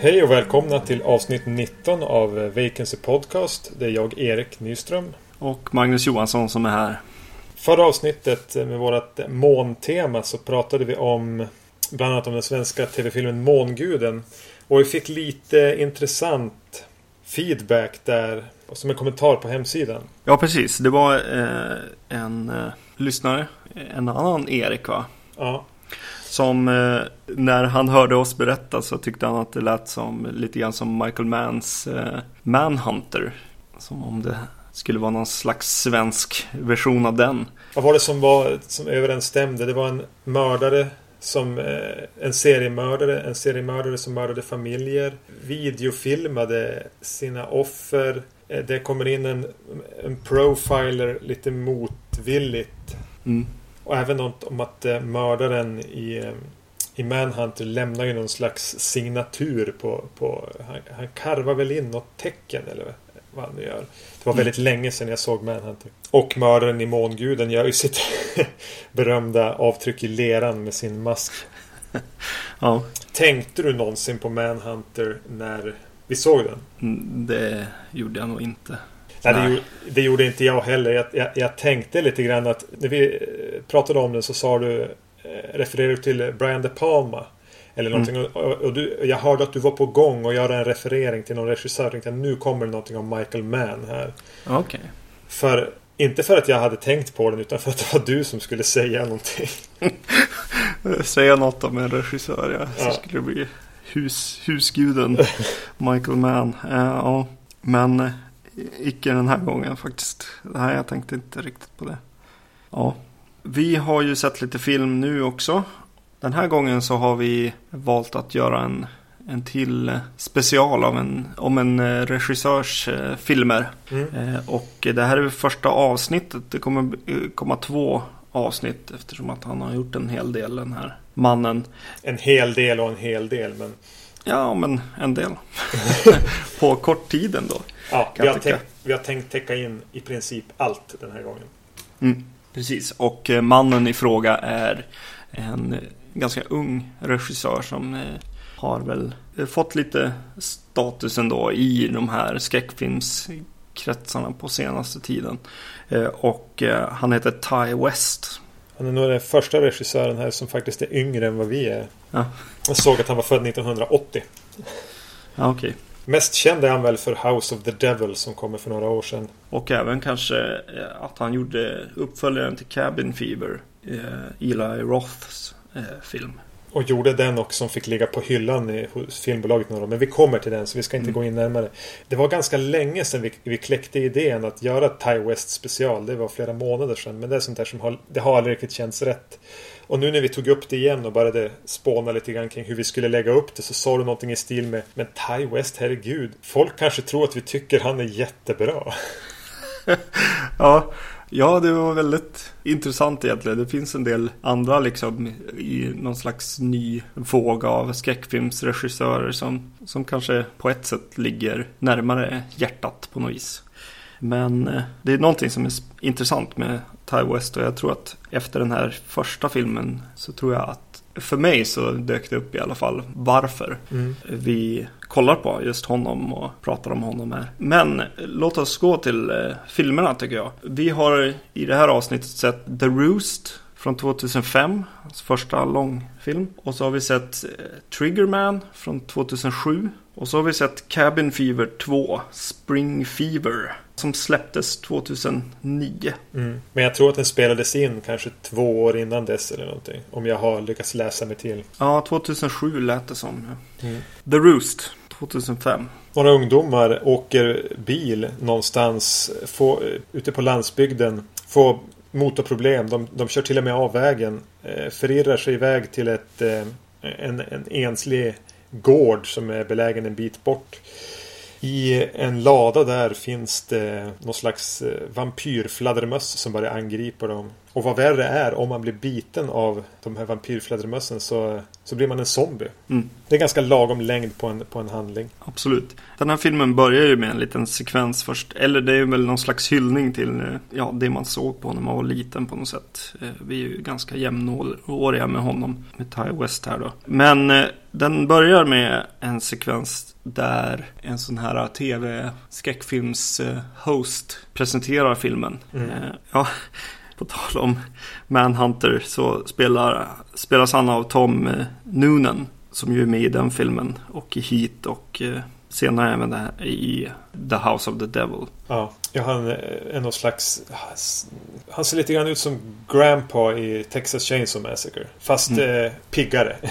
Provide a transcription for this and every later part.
Hej och välkomna till avsnitt 19 av Vacancy Podcast. Det är jag, Erik Nyström. Och Magnus Johansson som är här. Förra avsnittet med vårt måntema så pratade vi om bland annat om den svenska tv-filmen Månguden. Och vi fick lite intressant feedback där som en kommentar på hemsidan. Ja, precis. Det var eh, en eh, lyssnare, en annan Erik va? Ja. Som eh, när han hörde oss berätta så tyckte han att det lät som lite grann som Michael Manns eh, Manhunter. Som om det skulle vara någon slags svensk version av den. Vad var det som, var, som överensstämde? Det var en mördare som eh, en seriemördare, en seriemördare som mördade familjer, videofilmade sina offer. Eh, det kommer in en, en profiler lite motvilligt. Mm. Och även något om att eh, mördaren i, i Manhunter lämnar ju någon slags signatur på... på han, han karvar väl in något tecken eller nu gör. Det var väldigt länge sedan jag såg Manhunter. Och mördaren i Månguden gör ju sitt berömda avtryck i leran med sin mask. Ja, Tänkte du någonsin på Manhunter när vi såg den? mm, det gjorde jag nog inte. Nej, det, gjorde, det gjorde inte jag heller. Jag, jag, jag tänkte lite grann att när vi eh, pratade om den så sa du eh, refererade du till Brian De Palma. Eller någonting. Mm. Och, och du, jag hörde att du var på gång och göra en referering till någon regissör. Jag tänkte att nu kommer det någonting om Michael Mann här. Okej. För, inte för att jag hade tänkt på den utan för att det var du som skulle säga någonting. Säga något om en regissör, ja. Så Ja. skulle det bli hus, husguden Michael Mann. Eh, ja, men eh, icke den här gången faktiskt. Nej, jag tänkte inte riktigt på det. Ja, vi har ju sett lite film nu också. Den här gången så har vi valt att göra en, en till special av en, om en eh, regissörs eh, filmer. Mm. Eh, och det här är första avsnittet. Det kommer komma två avsnitt eftersom att han har gjort en hel del den här mannen. En hel del och en hel del. Men Ja, men en del. På kort tid ändå. ja, vi, har tänkt, vi har tänkt täcka in i princip allt den här gången. Mm, precis, och mannen i fråga är en ganska ung regissör som eh, har väl eh, fått lite status ändå i de här skräckfilmskretsarna på senaste tiden. Eh, Och han heter Ty West. Han är nog den första regissören här som faktiskt är yngre än vad vi är. Ja, Jag såg att han var född 1980. ja okej. Mest känd är han väl för House of the Devil som kommer för några år sedan. Och även kanske att han gjorde uppföljaren till Cabin Fever. Eli Roths film. Och gjorde den också som fick ligga på hyllan i, hos filmbolaget några år. Men vi kommer till den så vi ska inte Mm. gå in närmare. Det var ganska länge sedan vi, vi kläckte idén att göra Ty West special. Det var flera månader sedan. Men det är sånt där som har, det har aldrig riktigt känts rätt. Och nu när vi tog upp det igen och började spåna lite grann kring hur vi skulle lägga upp det så sa du någonting i stil med Men Ty West, herregud. Folk kanske tror att vi tycker han är jättebra. Ja, ja, det var väldigt intressant egentligen. Det finns en del andra liksom i någon slags ny våg av skräckfilmsregissörer som, som kanske på ett sätt ligger närmare hjärtat på något vis. Men eh, det är någonting som är intressant med Ty West och jag tror att efter den här första filmen så tror jag att för mig så dök det upp i alla fall varför vi kollar på just honom och pratar om honom här. Men låt oss gå till eh, filmerna tycker jag. Vi har i det här avsnittet sett The Roost från 2005, hans alltså första långfilm. Och så har vi sett eh, Triggerman från 2007. Och så har vi sett Cabin Fever 2, Spring Fever, som släpptes 2009. Mm. Men jag tror att den spelades in kanske två år innan dess eller någonting. Om jag har lyckats läsa mig till. Ja, 2007 lät det som. Mm. The Roost, 2005. Några ungdomar åker bil någonstans få, ute på landsbygden. Får motorproblem. De, de kör till och med av vägen. Eh, förirrar sig iväg till ett, eh, en, en enslig gård som är belägen en bit bort. I en lada där finns det någon slags eh, vampyrfladdermöss som börjar angripa dem. Och vad värre är, om man blir biten av de här vampyrflädermössen så, så blir man en zombie. Mm. Det är ganska lagom längd på en, på en handling. Absolut. Den här filmen börjar ju med en liten sekvens först. Eller det är väl någon slags hyllning till eh, ja, det man såg på när man var liten på något sätt. Eh, vi är ju ganska jämnåriga med honom, med Ty West här då. Men eh, den börjar med en sekvens där en sån här tv-skräckfilms-host presenterar filmen. Mm. Ja, på tal om Manhunter så spelar, spelas han av Tom Noonan som ju är med i den filmen och i Heat och senare även i The House of the Devil. Ja, ja han är någon slags... Han ser lite grann ut som Grandpa i Texas Chainsaw Massacre. Fast mm. eh, piggare.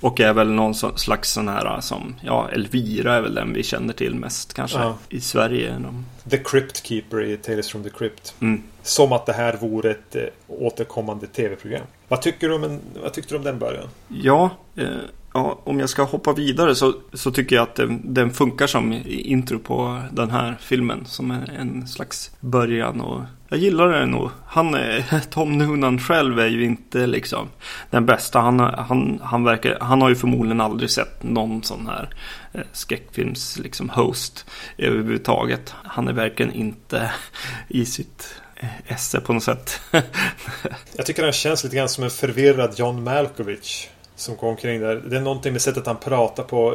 Och är väl någon slags sån här som, ja, Elvira är väl den vi känner till mest kanske ja. i Sverige. The Crypt Keeper i Tales from the Crypt. Mm. Som att det här vore ett eh, återkommande tv-program. Vad tycker du om, en, vad tyckte du om den början? Ja, eh, ja, om jag ska hoppa vidare så, så tycker jag att den, den, funkar som intro på den här filmen. Som en, en slags början och jag gillar den nog. Han, Tom Noonan själv är ju inte liksom den bästa. Han, han, han, verkar, han har ju förmodligen aldrig sett någon sån här eh, skräckfilms liksom host överhuvudtaget. Han är verkligen inte i sitt Eh, esse på något sätt. jag tycker han känns lite grann som en förvirrad John Malkovich. Som går omkring där. Det är någonting med sättet han pratar på.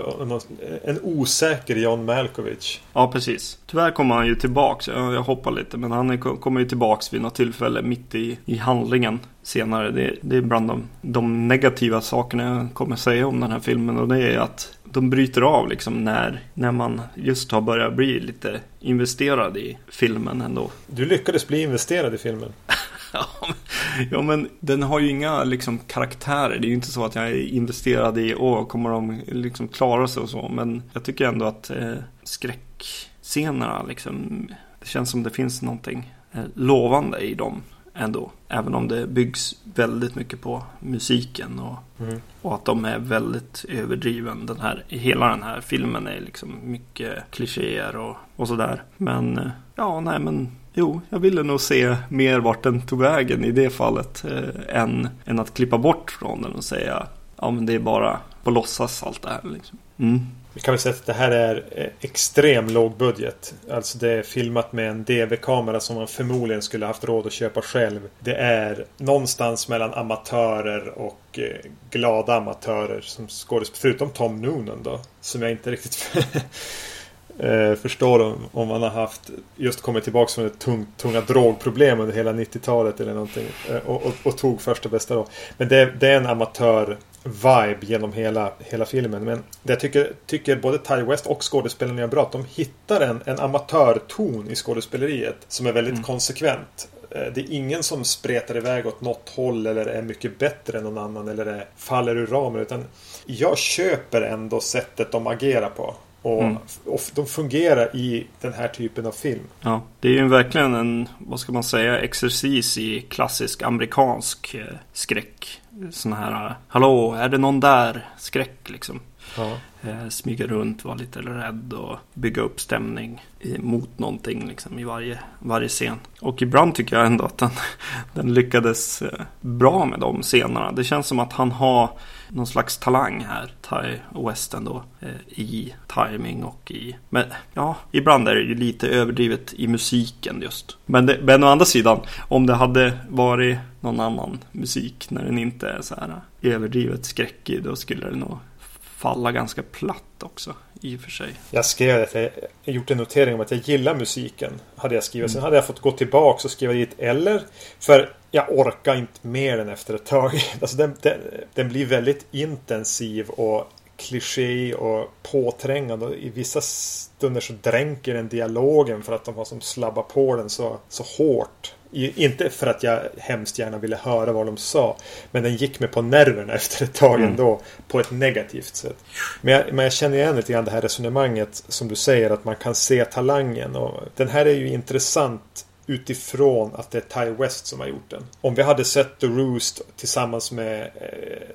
En osäker John Malkovich. Ja, precis. Tyvärr kommer han ju tillbaks. Jag hoppar lite. Men han kommer ju tillbaks vid något tillfälle mitt i, i handlingen senare. Det, det är bland de, de negativa sakerna jag kommer säga om den här filmen. Och det är att de bryter av liksom när, när man just har börjat bli lite investerad i filmen ändå. Du lyckades bli investerad i filmen. ja, men den har ju inga liksom, karaktärer. Det är ju inte så att jag är investerad i, åh, kommer de liksom klara sig och så. Men jag tycker ändå att eh, skräckscenerna, liksom, det känns som det finns någonting eh, lovande i dem ändå. Även om det byggs väldigt mycket på musiken och, mm. och att de är väldigt överdriven. Den här, hela den här filmen är liksom mycket klichéer och, och sådär. Men eh, ja, nej men Jo, jag ville nog se mer vart den tog vägen i det fallet. Eh, än, än att klippa bort från den och säga ja men det är bara på låtsas allt det här. Liksom. Mm. Vi kan väl säga att det här är eh, extrem låg budget. Alltså det är filmat med en DV-kamera som man förmodligen skulle haft råd att köpa själv. Det är någonstans mellan amatörer och eh, glada amatörer som skådespelare. Förutom Tom Noonan då. Som jag inte riktigt eh, förstår om, om man har haft just kommit tillbaka från ett tungt, tunga drogproblem under hela 90-talet eller någonting eh, och, och, och, tog första bästa då. Men det, det är en amatör vibe genom hela, hela filmen. Men det jag tycker, tycker både Ty West och skådespelarna gör bra. Att de hittar en, en amatörton i skådespeleriet som är väldigt mm. konsekvent. Eh, det är ingen som spretar iväg åt något håll eller är mycket bättre än någon annan eller är, faller ur ramen. Utan jag köper ändå sättet de agerar på. Och, mm. och, de fungerar i den här typen av film. Ja, det är ju verkligen en, vad ska man säga, exercis i klassisk amerikansk eh, skräck. Sån här, hallå, är det någon där? Skräck liksom. Ja. Eh, smyga runt, vara lite rädd och bygga upp stämning mot någonting liksom, i varje, varje scen. Och ibland tycker jag ändå att den, den lyckades eh, bra med de scenerna. Det känns som att han har någon slags talang här, Ty West ändå, eh, i timing och i... Men ja, ibland är det ju lite överdrivet i musiken just. Men, det, men å andra sidan, om det hade varit någon annan musik när den inte är så här överdrivet skräckig, då skulle det nog falla ganska platt också i och för sig. Jag skrev att jag gjort en notering om att jag gillar musiken. Hade jag skrivit. Mm. Sen hade jag fått gå tillbaka och skriva dit eller. För jag orkar inte mer den efter ett tag. Alltså den, den, den blir väldigt intensiv och kliché och påträngande. Och I vissa stunder så dränker den dialogen för att de har som slabbat på den så, så hårt. Inte för att jag hemskt gärna ville höra vad de sa. Men den gick mig på nerverna efter ett tag mm. ändå. På ett negativt sätt. Men jag, men jag känner igen lite grann det här resonemanget som du säger att man kan se talangen. Och den här är ju intressant utifrån att det är Ty West som har gjort den. Om vi hade sett The Roost tillsammans med eh,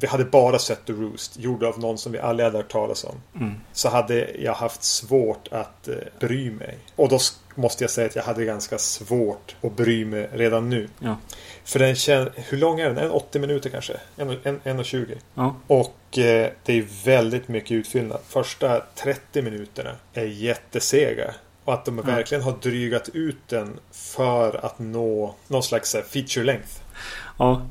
vi hade bara sett The Roost, gjord av någon som vi aldrig hade hört talas om. Mm. Så hade jag haft svårt att eh, bry mig. Och då måste jag säga att jag hade ganska svårt att bry mig redan nu. Ja. För den känns, hur lång är den? En 80 minuter kanske? En, och- en, en och 20. Ja. Och eh, det är väldigt mycket utfyllnad. Första 30 minuterna är jättesega. Och att de Ja. verkligen har drygat ut den för att nå någon slags eh, feature length. Ja,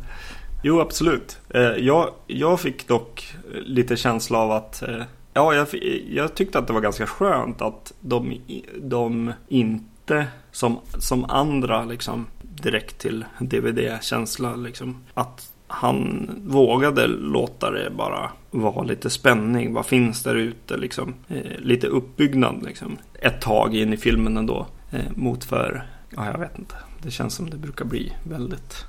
jo absolut. Eh, jag, jag fick dock eh, lite känsla av att eh, Ja, jag, jag tyckte att det var ganska skönt att de, de inte som, som andra liksom direkt till DVD-känsla liksom att han vågade låta det bara vara lite spänning. Vad finns där ute liksom? Eh, lite uppbyggnad liksom. Ett tag in i filmen ändå. Eh, mot för, ja jag vet inte. Det känns som det brukar bli väldigt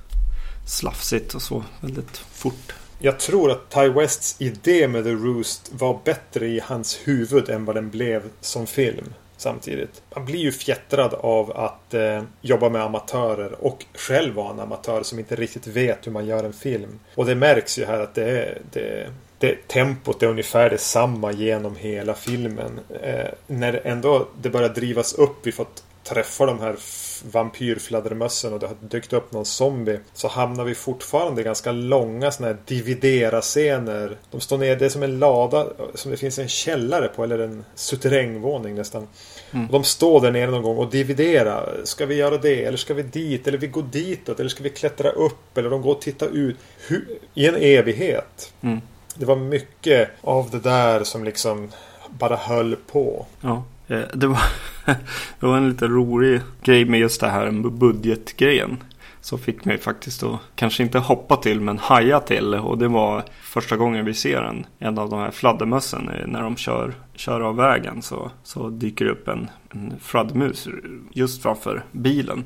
slafsigt och så väldigt fort. Jag tror att Ty Wests idé med The Roost var bättre i hans huvud än vad den blev som film. Samtidigt. Man blir ju fjättrad av att eh, jobba med amatörer och själv vara en amatör som inte riktigt vet hur man gör en film. Och det märks ju här att det är, det, det, tempot är ungefär detsamma genom hela filmen. Eh, när ändå det börjar drivas upp, vi fått träffa de här vampyrfladdermössen och det har dykt upp någon zombie. Så hamnar vi fortfarande i ganska långa sådana här dividera-scener. De står ner, det är som en lada som det finns en källare på eller en suterrängvåning nästan. Mm. Och de står där nere någon gång och dividera. Ska vi göra det? Eller ska vi dit? Eller vi går ditåt? Eller ska vi klättra upp? Eller de går och tittar ut. Hur, I en evighet. Mm. Det var mycket av det där som liksom bara höll på. Ja, Eh, det var, det var en lite rolig grej med just det här med budgetgrejen. Som fick mig faktiskt att kanske inte hoppa till men haja till. Och det var första gången vi ser en, en av de här fladdermössen. Eh, när de kör, kör av vägen så, så dyker det upp en, en fladdermus just framför bilen.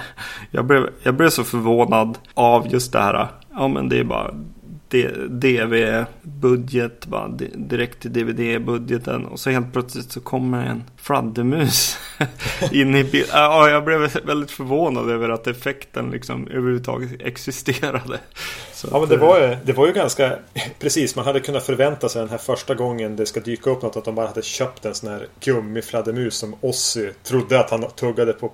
Jag blev, jag blev så förvånad av just det här. Ja men det är bara DV-budget, direkt till DVD-budgeten. Och så helt plötsligt så kommer en fladdermus in i bilden. Ja, jag blev väldigt förvånad över att effekten liksom överhuvudtaget existerade. Så Ja men det eh, var ju, det var ju ganska Precis, man hade kunnat förvänta sig den här första gången det ska dyka upp något att de bara hade köpt en sån här gummifladdermus som Ozzy trodde att han tuggade på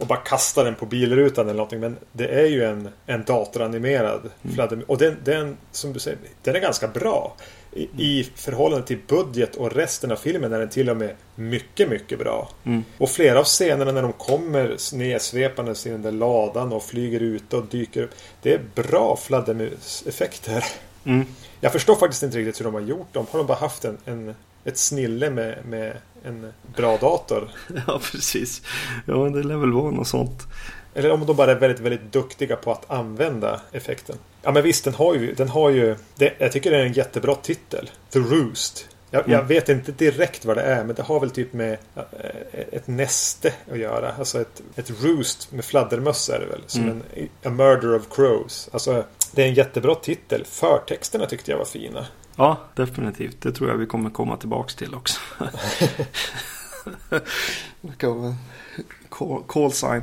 och bara kastade den på bilrutan eller någonting. Men det är ju en, en datoranimerad fladdermus. Och den, den, som du säger, den är ganska bra. I, I förhållande till budget och resten av filmen är den till och med mycket, mycket bra. Mm. Och flera av scenerna när de kommer nedsvepandes i den där ladan och flyger ut och dyker upp. Det är bra fladdermuseffekter. Mm. Jag förstår faktiskt inte riktigt hur de har gjort dem. Har de bara haft en, en, ett snille med, med en bra dator? Ja, precis. Ja, men det lär väl vara något sånt. Eller om de bara är väldigt, väldigt duktiga på att använda effekten. Ja men visst, den har ju... Den har ju det, jag tycker det är en jättebra titel. The Roost. Jag, jag Mm. vet inte direkt vad det är, men det har väl typ med eh, ett näste att göra. Alltså ett, ett roost med fladdermöss är det väl. Som Mm. en A Murder of Crows. Alltså, det är en jättebra titel. Förtexterna tyckte jag var fina. Ja, definitivt. Det tror jag vi kommer komma tillbaks till också. call, call sign.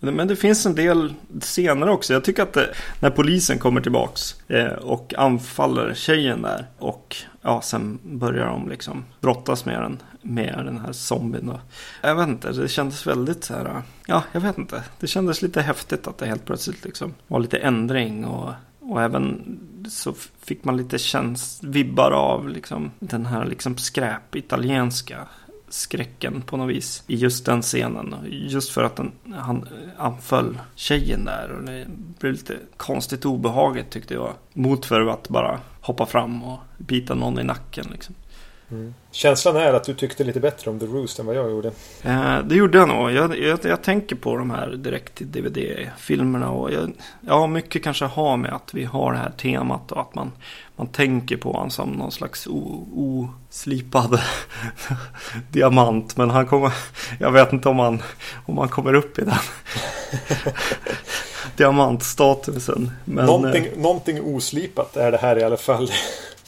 Men det finns en del senare också. Jag tycker att det, när polisen kommer tillbaks eh, och anfaller tjejen där och ja, sen börjar de liksom brottas med den, med den här zombien. Då. Jag vet inte, det kändes väldigt så här. Ja, jag vet inte. Det kändes lite häftigt att det helt plötsligt liksom var lite ändring och och även så fick man lite käns vibbar av liksom den här liksom skräp italienska skräcken på något vis i just den scenen. Just för att den, han anföll tjejen där och det blev lite konstigt obehagligt tyckte jag. Mot för att bara hoppa fram och bita någon i nacken liksom. Känslan är att du tyckte lite bättre om The Roost än vad jag gjorde. Eh, det gjorde jag nog. Jag, jag, jag tänker på de här direkt till DVD-filmerna. Och jag, ja, mycket kanske har med att vi har det här temat och att man, man tänker på honom som någon slags oslipad diamant. Men han kommer, jag vet inte om han, om han kommer upp i den diamantstatusen. Men, någonting, någonting oslipat är det här i alla fall.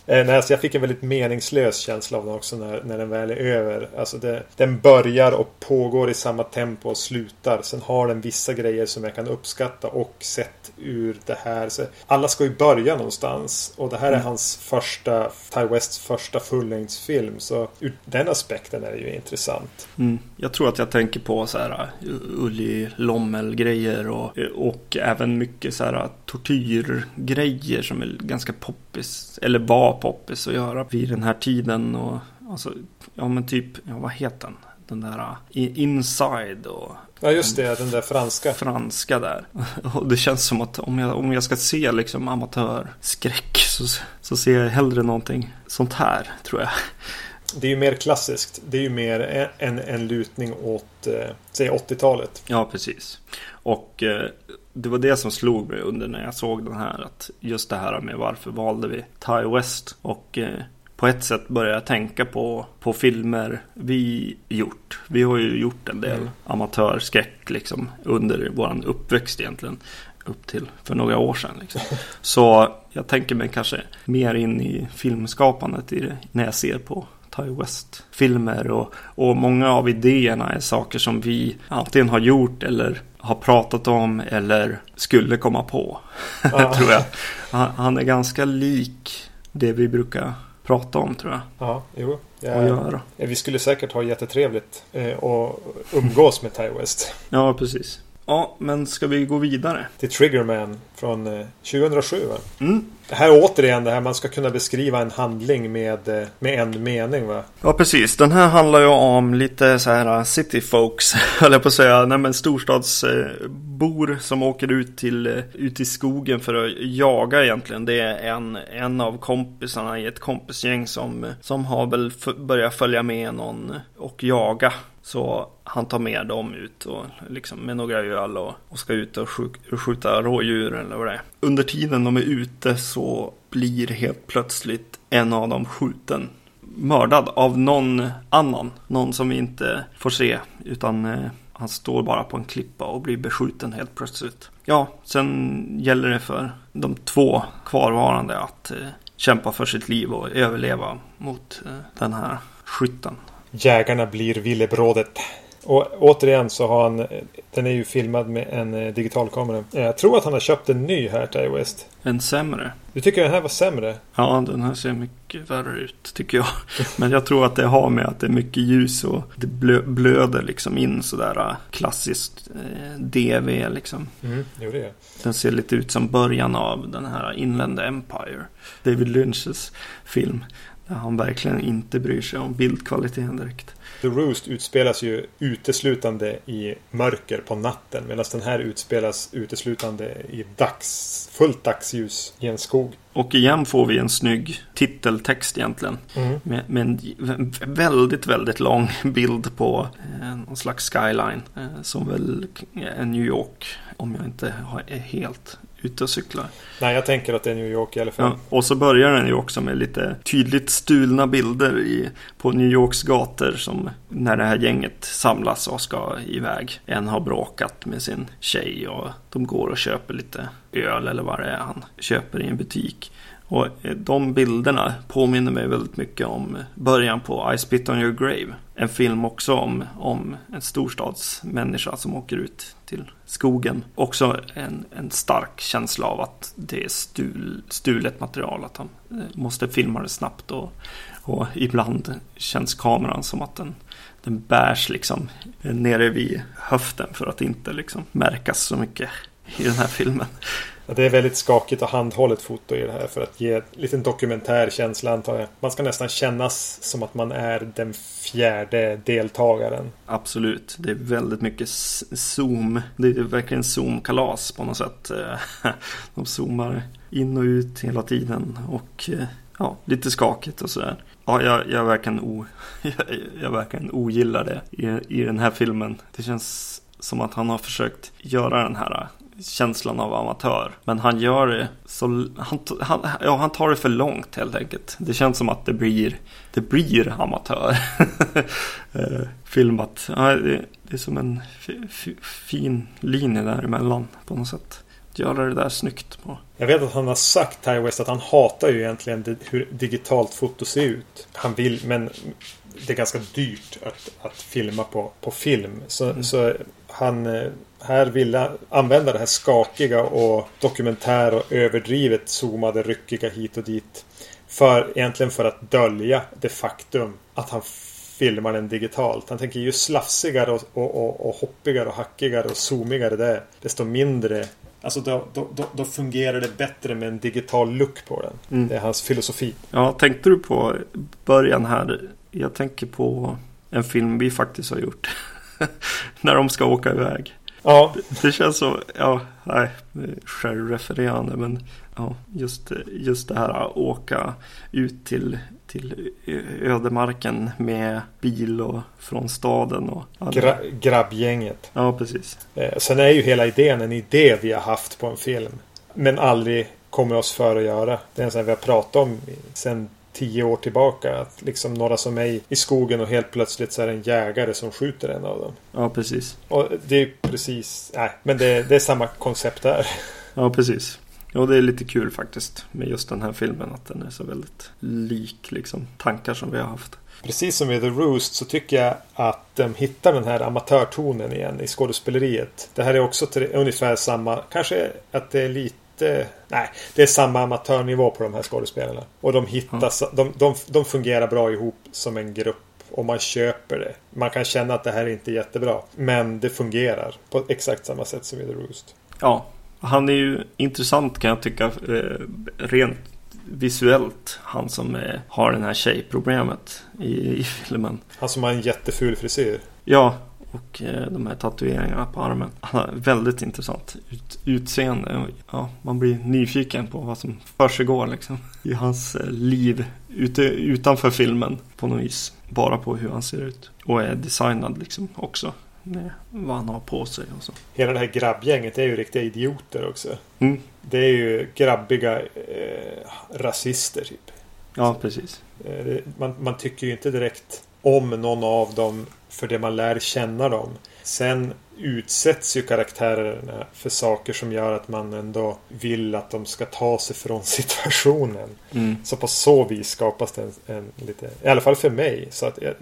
Eh, nej, alltså jag fick en väldigt meningslös känsla av den också när, när den väl är över. Alltså det, den börjar och pågår i samma tempo och slutar. Sen har den vissa grejer som jag kan uppskatta och sett ur det här. Så alla ska ju börja någonstans. Och det här är mm. hans första, Ty Wests första fullängdsfilm. Så ur den aspekten är det ju intressant. Mm. Jag tror att jag tänker på så här uh, Ulli Lommel-grejer och, och även mycket så här tortyrgrejer som är ganska poppis. Eller var poppis att göra vid den här tiden. Och, alltså, ja men typ, ja, vad heter den? Den där uh, Inside och Ja just det, den där franska. Franska där. Och det känns som att om jag, om jag ska se liksom amatörskräck så, så ser jag hellre någonting sånt här tror jag. Det är ju mer klassiskt. Det är ju mer en, en lutning åt, eh, säg 80-talet. Ja, precis. Och eh, det var det som slog mig under när jag såg den här. Att just det här med varför valde vi Ty West. Och eh, på ett sätt började jag tänka på, på filmer vi gjort. Vi har ju gjort en del mm. amatörskräck liksom under våran uppväxt egentligen. Upp till för några år sedan. Liksom. Så jag tänker mig kanske mer in i filmskapandet i det, när jag ser på Ty West-filmer. Och, och många av idéerna är saker som vi antingen har gjort eller har pratat om eller skulle komma på. Ja. tror jag. Han, han, är ganska lik det vi brukar prata om tror jag. Ja, jo. Ja, vi skulle säkert ha jättetrevligt eh, och umgås med Ty West. Ja, precis. Ja, men ska vi gå vidare? Till Triggerman från 2007 eh, va? Mm. Det här är återigen det här man ska kunna beskriva en handling med, eh, med en mening va? Ja precis. Den här handlar ju om lite så här uh, city folks. Höll jag på att säga. Nej men storstadsbor som åker ut, till, ut i skogen för att jaga egentligen. Det är en, en av kompisarna i ett kompisgäng som, som har väl börjat följa med någon och jaga. Så han tar med dem ut och liksom med några öl och, och ska ut och skjuta rådjur eller vad det är. Under tiden de är ute så blir helt plötsligt en av dem skjuten. Mördad av någon annan. Någon som vi inte får se utan eh, han står bara på en klippa och blir beskjuten helt plötsligt. Ja, sen gäller det för de två kvarvarande att eh, kämpa för sitt liv och överleva mot eh, den här skytten. Jägarna blir villebrådet. Och återigen så har han Den är ju filmad med en eh, digitalkamera. Jag tror att han har köpt en ny här till West. En sämre? Du tycker den här var sämre? Ja, den här ser mycket värre ut tycker jag. Men jag tror att det har med att det är mycket ljus och det blö blöder liksom in sådär eh, klassiskt eh, DV liksom. Mm, jo, det är. Den ser lite ut som början av den här Inland Empire. David Lynches film. Där han verkligen inte bryr sig om bildkvaliteten direkt. The Roost utspelas ju uteslutande i mörker på natten medan den här utspelas uteslutande i dags, fullt dagsljus i en skog. Och igen får vi en snygg titeltext egentligen. Mm. Med, med, en väldigt, väldigt lång bild på eh, någon slags skyline. Eh, som väl är New York. Om jag inte är helt ute och cyklar. Nej, jag tänker att det är New York i alla fall. Ja, och så börjar den ju också med lite tydligt stulna bilder i, på New Yorks gator som när det här gänget samlas och ska iväg. En har bråkat med sin tjej och de går och köper lite öl eller vad det är han köper i en butik. Och eh, de bilderna påminner mig väldigt mycket om eh, början på I Spit On Your Grave. En film också om, om en storstadsmänniska som åker ut till skogen. Också en, en stark känsla av att det är stul, stulet material. Att han eh, måste filma det snabbt och, och ibland känns kameran som att den, den bärs liksom nere vid höften för att inte liksom märkas så mycket i den här filmen. Det är väldigt skakigt och handhållet foto i det här för att ge en liten dokumentär känsla antar jag. Man ska nästan kännas som att man är den fjärde deltagaren. Absolut. Det är väldigt mycket zoom. Det är verkligen zoom-kalas på något sätt. Eh, de zoomar in och ut hela tiden och eh, ja, lite skakigt och sådär. Ja, jag, jag, verkligen o, jag, jag verkligen ogillar det i, i den här filmen. Det känns som att han har försökt göra den här eh, känslan av amatör. Men han gör det så, han, han, ja, han tar det för långt helt enkelt. Det känns som att det blir, det blir amatör. eh, filmat. Ja, det, det, är som en fin linje däremellan på något sätt. göra det där snyggt på. Jag vet att han har sagt, Ty West, att han hatar ju egentligen hur digitalt foto ser ut. Han vill, men det är ganska dyrt att, att filma på, på film. Så, mm. så han eh, här ville använda det här skakiga och dokumentär och överdrivet zoomade, ryckiga hit och dit. För, egentligen för att dölja det faktum att han filmar den digitalt. Han tänker ju slafsigare och, och, och, och hoppigare och hackigare och zoomigare det är. Desto mindre Alltså då, då, då, då, fungerar det bättre med en digital look på den. Mm. Det är hans filosofi. Ja, tänkte du på början här? Jag tänker på en film vi faktiskt har gjort. När de ska åka iväg. Ja. Det, det känns så, ja, nej, självrefererande men ja, just, just det här att åka ut till, till ödemarken med bil och från staden och Gra grabbgänget. Ja, precis. Eh, sen är ju hela idén en idé vi har haft på en film. Men aldrig kommer oss för att göra. Det är en sån vi har pratat om sen tio år tillbaka. Att liksom några som är i skogen och helt plötsligt så är det en jägare som skjuter en av dem. Ja, precis. Och det är precis, nej, men det, det är samma koncept där. Ja, precis. Ja, det är lite kul faktiskt med just den här filmen. Att den är så väldigt lik liksom tankar som vi har haft. Precis som i The Roost så tycker jag att de hittar den här amatörtonen igen i skådespeleriet. Det här är också ungefär samma, kanske att det är lite inte... Nej, det är samma amatörnivå på de här skådespelarna. Och de hittas, mm. de, de, de fungerar bra ihop som en grupp. Och man köper det. Man kan känna att det här är inte jättebra. Men det fungerar på exakt samma sätt som i The Roost. Ja, han är ju intressant kan jag tycka. Eh, rent visuellt. Han som eh, har det här tjejproblemet i, i filmen. Han som har en jätteful frisyr. Ja, och eh, de här tatueringarna på armen. Han har väldigt intressant ut, utseende. Ja, man blir nyfiken på vad som försiggår liksom, i hans eh, liv ute, utanför filmen på något vis. Bara på hur han ser ut. Och är designad liksom också. Med vad han har på sig och så. Hela det här grabbgänget är ju riktiga idioter också. Mm. Det är ju grabbiga eh, rasister typ. Ja, precis. Eh, man, man tycker ju inte direkt om någon av dem för det man lär känna dem. Sen utsätts ju karaktärerna för saker som gör att man ändå vill att de ska ta sig från situationen. Mm. Så på så vis skapas det en, en, lite, i alla fall för mig. Så att jag,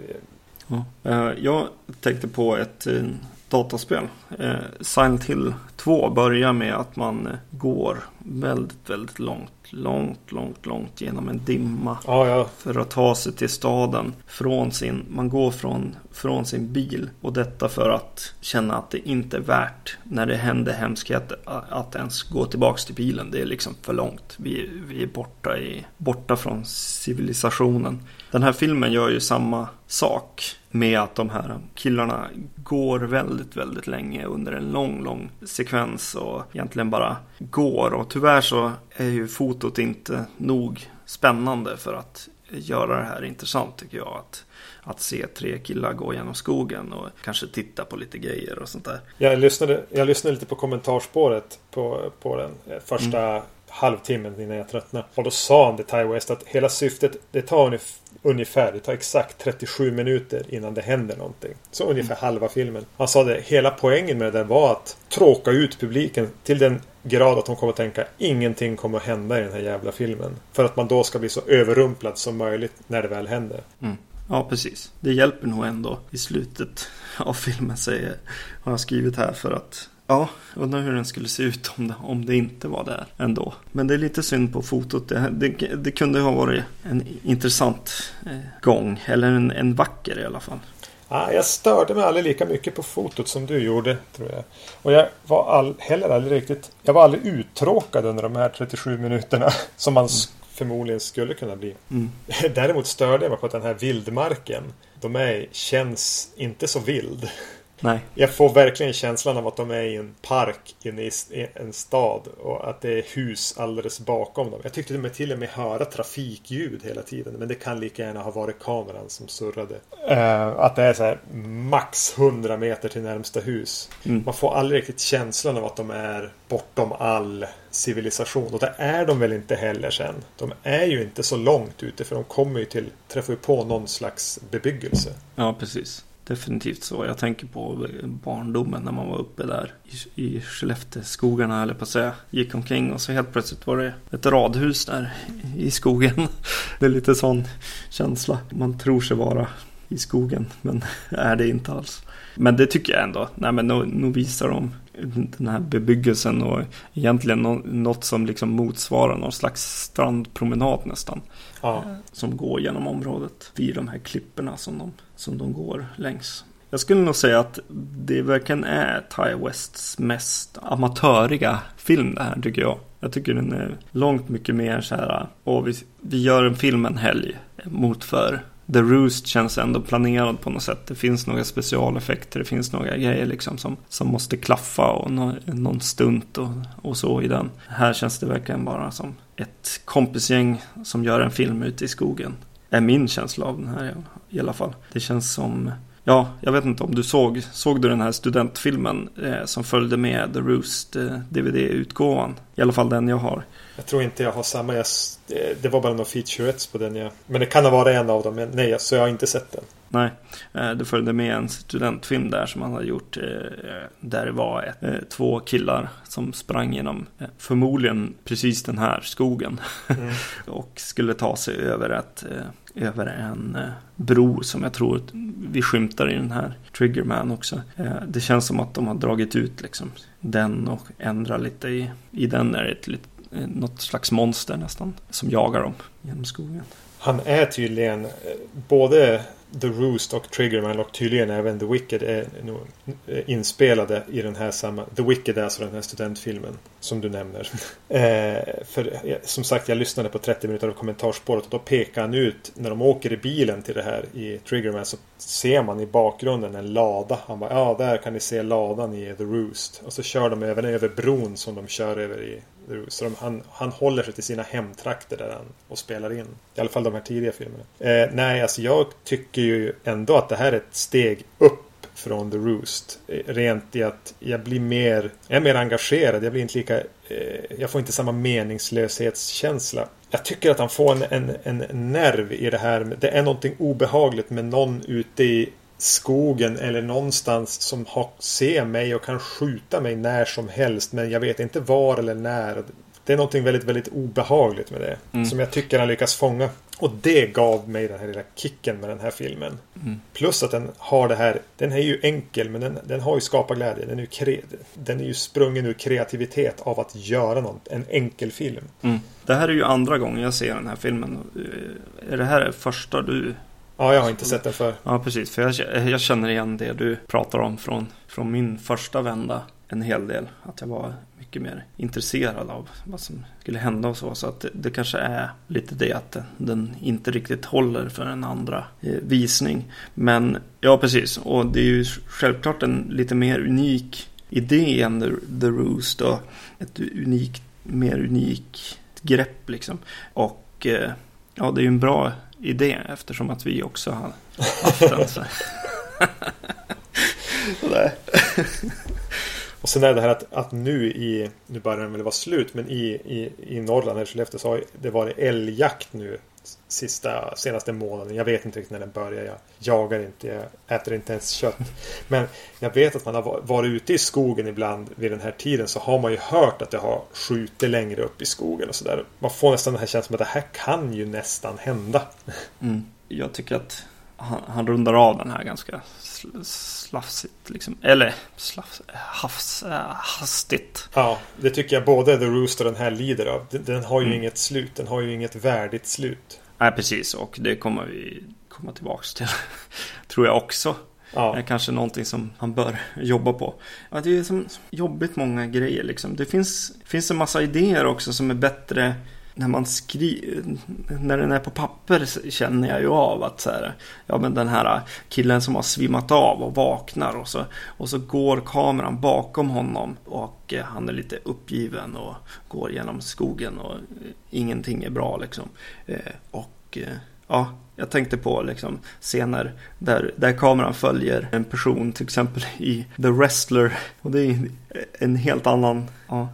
ja. Eh, jag tänkte på ett eh, dataspel. Eh, Silent Hill 2 börjar med att man går väldigt, väldigt långt långt, långt, långt genom en dimma. Ja, ja. För att ta sig till staden. Från sin, man går från, från sin bil. Och detta för att känna att det inte är värt när det händer hemskheter att ens gå tillbaks till bilen. Det är liksom för långt. Vi, vi är borta, i, borta från civilisationen. Den här filmen gör ju samma sak med att de här killarna går väldigt, väldigt länge under en lång, lång sekvens och egentligen bara går. Och tyvärr så är ju fotot inte nog spännande för att göra det här intressant tycker jag. Att, att se tre killar gå genom skogen och kanske titta på lite grejer och sånt där. Jag lyssnade, jag lyssnade lite på kommentarspåret på, på den eh, första mm. Halvtimmen innan jag tröttnade. Och då sa han det Ty West att hela syftet, det tar ungefär det tar exakt 37 minuter innan det händer någonting. Så ungefär mm. halva filmen. Han sa det, hela poängen med det där var att tråka ut publiken till den grad att de kommer att tänka ingenting kommer att hända i den här jävla filmen. För att man då ska bli så överrumplad som möjligt när det väl händer. Mm. Ja, precis. Det hjälper nog ändå i slutet av filmen, säger, har jag skrivit här, för att Ja, undrar hur den skulle se ut om det, om det inte var där ändå. Men det är lite synd på fotot. Det, det, det kunde ha varit en intressant eh, gång. Eller en, en vacker i alla fall. Ja, jag störde mig aldrig lika mycket på fotot som du gjorde, tror jag. Och jag var all, heller aldrig riktigt... Jag var aldrig uttråkad under de här 37 minuterna. Som man mm. förmodligen skulle kunna bli. Mm. Däremot störde jag mig på att den här vildmarken. De är, känns inte så vild. Nej. Jag får verkligen känslan av att de är i en park inne i en stad och att det är hus alldeles bakom dem. Jag tyckte mig till och med höra trafikljud hela tiden. Men det kan lika gärna ha varit kameran som surrade. Uh, att det är så här max 100 meter till närmsta hus. Mm. Man får aldrig riktigt känslan av att de är bortom all civilisation. Och det är de väl inte heller sen. De är ju inte så långt ute för de kommer ju till, träffar ju på någon slags bebyggelse. Ja, precis definitivt så. Jag tänker på barndomen när man var uppe där i, i Skellefteåskogarna eller på att säga. Gick omkring och så helt plötsligt var det ett radhus där i skogen. Det är lite sån känsla. Man tror sig vara i skogen men är det inte alls. Men det tycker jag ändå. Nej men nu, nu visar de den här bebyggelsen och egentligen något som liksom motsvarar någon slags strandpromenad nästan. Ja. Som går genom området vid de här klipporna som de, som de går längs. Jag skulle nog säga att det verkligen är Ty Wests mest amatöriga film det här tycker jag. Jag tycker den är långt mycket mer så här, och vi, vi gör en film en helg mot för The Roost känns ändå planerad på något sätt. Det finns några specialeffekter, det finns några grejer liksom som, som måste klaffa och no, någon stunt och, och så i den. Här känns det verkligen bara som ett kompisgäng som gör en film ute i skogen. Är min känsla av den här i alla fall. Det känns som Ja, jag vet inte om du såg, såg du den här studentfilmen eh, som följde med The Roost eh, DVD-utgåvan? I alla fall den jag har. Jag tror inte jag har samma. Jag, det var bara några featurettes på den. Jag, men det kan ha varit en av dem. Men nej, så jag har inte sett den. Nej, eh, det följde med en studentfilm där som han hade gjort. Eh, där det var ett, eh, två killar som sprang genom förmodligen precis den här skogen. Mm. och skulle ta sig över, ett, över en bro som jag tror vi skymtar i den här Triggerman också. Det känns som att de har dragit ut liksom den och ändra lite i, i den är det ett något slags monster nästan som jagar dem genom skogen. Han är tydligen eh, både The Roost och Triggerman och tydligen även The Wicked är nog eh, inspelade i den här samma... The Wicked är alltså den här studentfilmen som du nämner. eh, för som sagt, jag lyssnade på 30 minuter av kommentarsspåret och då pekar han ut när de åker i bilen till det här i Triggerman så ser man i bakgrunden en lada. Han bara, ja där kan ni se ladan i The Roost. Och så kör de även över bron som de kör över i så de, han, han håller sig till sina hemtrakter där han och spelar in. I alla fall de här tidiga filmerna. Eh, nej, alltså jag tycker ju ändå att det här är ett steg upp från The Roost. Eh, rent i att jag blir mer, jag är mer engagerad. Jag blir inte lika, eh, jag får inte samma meningslöshetskänsla. Jag tycker att han får en, en, en nerv i det här. Det är någonting obehagligt med någon ute i skogen eller någonstans som har, ser mig och kan skjuta mig när som helst. Men jag vet inte var eller när. Det är någonting väldigt, väldigt obehagligt med det. Mm. Som jag tycker han lyckas fånga. Och det gav mig den här lilla kicken med den här filmen. Mm. Plus att den har det här. Den är ju enkel men den, den har ju skaparglädje. Den är ju, kre, den är ju sprungen ur kreativitet av att göra något. En enkel film. Mm. Det här är ju andra gången jag ser den här filmen. Är det här första du Ja, jag har inte sett den för. Ja, precis. För jag, jag känner igen det du pratar om från, från min första vända en hel del. Att jag var mycket mer intresserad av vad som skulle hända och så. Så att det, det kanske är lite det att den inte riktigt håller för en andra eh, visning. Men ja, precis. Och det är ju självklart en lite mer unik idé än The, The Roost. Och ett unikt, mer unikt grepp liksom. Och eh, ja, det är ju en bra idé eftersom att vi också har haft den. Så. Och sen är det här att, att nu i, nu börjar den väl vara slut, men i, i, i Norrland, här i Skellefteå, så har det varit älgjakt nu sista, senaste månaden. Jag vet inte riktigt när den börjar. Jag jagar inte, jag äter inte ens kött. Men jag vet att man har varit ute i skogen ibland vid den här tiden så har man ju hört att det har skjutit längre upp i skogen och sådär. Man får nästan den här känslan att det här kan ju nästan hända. Mm. Jag tycker att han, han, rundar av den här ganska slafsigt. Liksom. Eller slafs, havs, äh, hastigt. Ja, det tycker jag både The Rooster och den här lider av. Den, den har ju mm. inget slut. Den har ju inget värdigt slut. Nej, precis. Och det kommer vi komma tillbaks till. Tror jag också. Ja. är kanske någonting som han bör jobba på. Ja, det är som jobbigt många grejer liksom. Det finns, finns en massa idéer också som är bättre när man skriver, när den är på papper känner jag ju av att så här, ja men den här killen som har svimmat av och vaknar och så, och så går kameran bakom honom och eh, han är lite uppgiven och går genom skogen och eh, ingenting är bra liksom. Eh, och ja, jag tänkte på liksom scener där, där kameran följer en person till exempel i The Wrestler och det är en helt annan, ja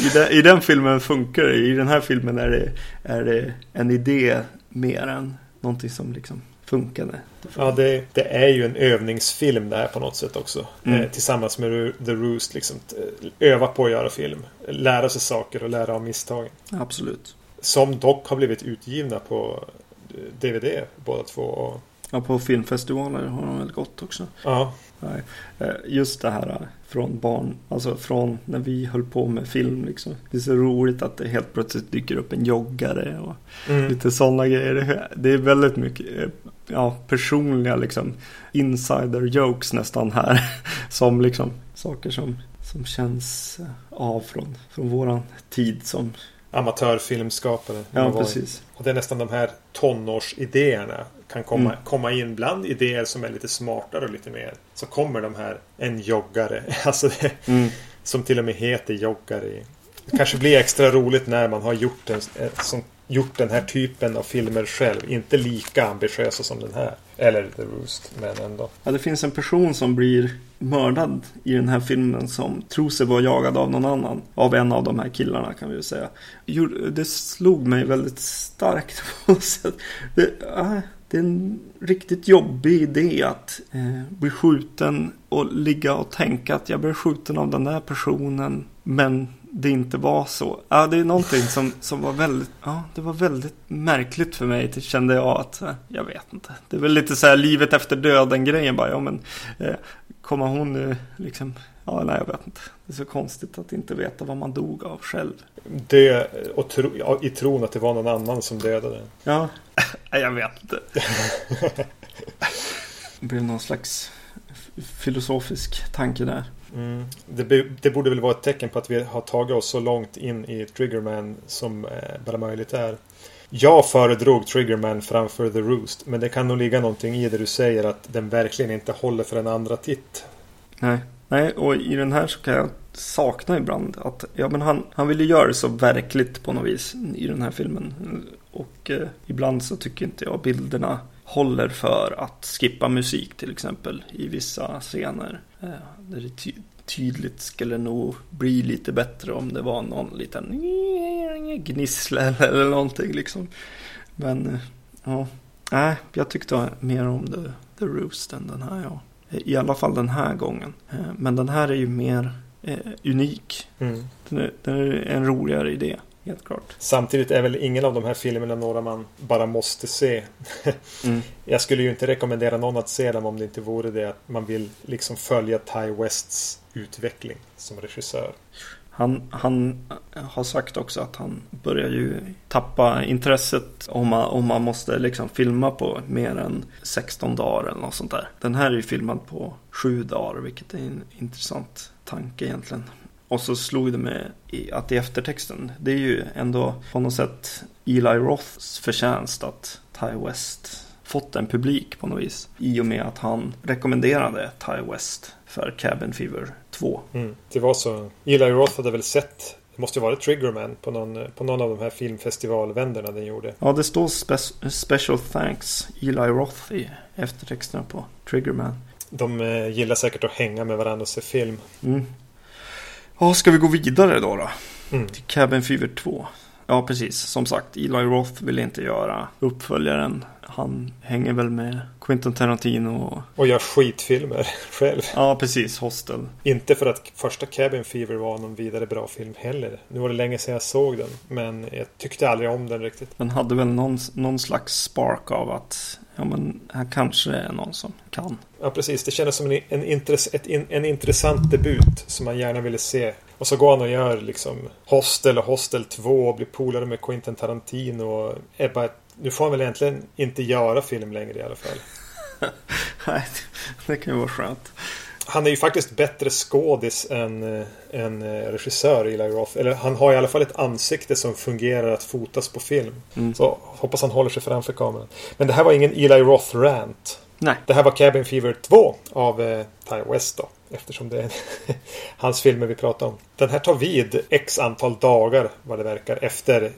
i, den, I den filmen funkar det. I den här filmen är det, är det en idé mer än någonting som liksom funkade. Ja, det, det, är ju en övningsfilm det här på något sätt också. Mm. Eh, tillsammans med The Roost. Liksom, öva på att göra film. Lära sig saker och lära av misstagen. Absolut. Som dock har blivit utgivna på DVD båda två. Och... Ja, på filmfestivaler har de väl gått också. Ja. Eh, just det här eh, från barn, alltså från när vi höll på med film liksom. Det är så roligt att det helt plötsligt dyker upp en joggare och mm. lite sådana grejer. Det är väldigt mycket eh, ja, personliga liksom insider jokes nästan här. Som liksom saker som, som känns av från, från våran tid som amatörfilmskapare. Ja, precis. Och det är nästan de här tonårsidéerna kan komma, mm. komma in bland idéer som är lite smartare och lite mer. Så kommer de här, en joggare, alltså det, mm. som till och med heter joggare. Det kanske blir extra roligt när man har gjort, en, eh, som, gjort den här typen av filmer själv. Inte lika ambitiösa som den här. Eller The Roost, men ändå. Ja, det finns en person som blir mördad i den här filmen som tror sig vara jagad av någon annan. Av en av de här killarna kan vi ju säga. Det slog mig väldigt starkt på något sätt. Det, äh, det är en riktigt jobbig idé att eh, bli skjuten och ligga och tänka att jag blev skjuten av den där personen. Men det inte var så. Ja, det är någonting som, som var väldigt, ja, det var väldigt märkligt för mig. Det kände jag att, eh, jag vet inte. Det är väl lite så här livet efter döden grejen bara. Ja, men eh, kommer hon nu liksom, ja, nej, jag vet inte. Det är så konstigt att inte veta vad man dog av själv. Dö och tro, ja, i tron att det var någon annan som dödade. Ja, jag vet inte. det blev någon slags filosofisk tanke där. Mm. Det, det, borde väl vara ett tecken på att vi har tagit oss så långt in i Triggerman som eh, bara möjligt är. Jag föredrog Triggerman framför The Roost. Men det kan nog ligga någonting i det du säger att den verkligen inte håller för en andra titt. Nej, Nej och i den här så kan jag sakna ibland att ja, men han, han ville göra det så verkligt på något vis i den här filmen. Och eh, ibland så tycker inte jag bilderna håller för att skippa musik till exempel i vissa scener. Eh, där det ty tydligt skulle nog bli lite bättre om det var någon liten gnissla eller någonting liksom. Men eh, ja, nej, jag tyckte mer om The, The Roost än den här ja. I alla fall den här gången. Eh, men den här är ju mer eh, unik. Mm. Den, är, den är en roligare idé. Helt klart. Samtidigt är väl ingen av de här filmerna några man bara måste se. mm. Jag skulle ju inte rekommendera någon att se dem om det inte vore det att man vill liksom följa Ty Wests utveckling som regissör. Han, han har sagt också att han börjar ju tappa intresset om man, om man måste liksom filma på mer än 16 dagar eller något sånt där. Den här är ju filmad på 7 dagar vilket är en intressant tanke egentligen. Och så slog det mig att i eftertexten, det är ju ändå på något sätt Eli Roths förtjänst att Ty West fått en publik på något vis. I och med att han rekommenderade Ty West för Cabin Fever 2. Mm, det var så. Eli Roth hade väl sett det måste ju varit Triggerman på någon, på någon av de här filmfestivalvänderna den gjorde. Ja, det står spe Special Thanks Eli Roth i eftertexterna på Triggerman. De eh, gillar säkert att hänga med varandra och se film. Mm. Ja, ska vi gå vidare då? då? Mm. Till Cabin Fever 2. Ja, precis. Som sagt, Eli Roth vill inte göra uppföljaren. Han hänger väl med Quentin Tarantino. Och, gör skitfilmer själv. Ja, precis. Hostel. Inte för att första Cabin Fever var någon vidare bra film heller. Nu var det länge sedan jag såg den. Men jag tyckte aldrig om den riktigt. Den hade väl någon, någon slags spark av att ja, men här kanske är någon som kan. Ja, precis. Det kändes som en, en, intress, ett, en intressant debut som man gärna ville se. Och så går han och gör liksom Hostel och Hostel 2 och blir polare med Quentin Tarantino. Och är bara nu får han väl egentligen inte göra film längre i alla fall. Nej, det kan ju vara skönt. Han är ju faktiskt bättre skådis än, äh, än äh, regissör, Eli Roth. Eller han har i alla fall ett ansikte som fungerar att fotas på film. Mm. Så hoppas han håller sig framför kameran. Men det här var ingen Eli Roth-rant. Nej. Det här var Cabin Fever 2 av eh, Ty West då. Eftersom det är hans filmer vi pratar om. Den här tar vid x antal dagar vad det verkar efter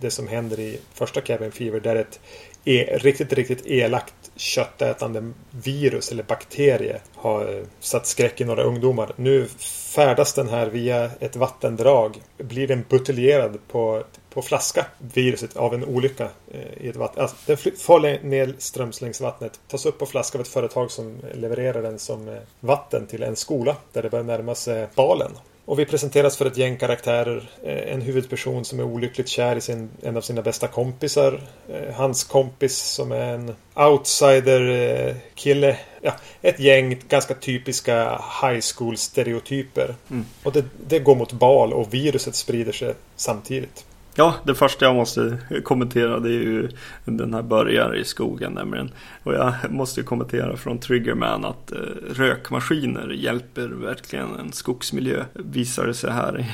det, som händer i första Cabin Fever. Där ett e riktigt, riktigt elakt köttätande virus eller bakterie har satt skräck i några ungdomar. Nu färdas den här via ett vattendrag. Blir den buteljerad på på flaska viruset av en olycka eh, i ett vatten. Alltså, den far nedströms längs vattnet. Tas upp på flaska av ett företag som levererar den som eh, vatten till en skola där det börjar närma sig balen. Och vi presenteras för ett gäng karaktärer. Eh, en huvudperson som är olyckligt kär i sin, en av sina bästa kompisar. Eh, hans kompis som är en outsider-kille. Ja, ett gäng ganska typiska high school-stereotyper. Mm. Och det, det går mot bal och viruset sprider sig samtidigt. Ja, det första jag måste kommentera det är ju den här börjare i skogen nämligen. Och jag måste kommentera från Triggerman att eh, rökmaskiner hjälper verkligen en skogsmiljö. Visar det sig här i,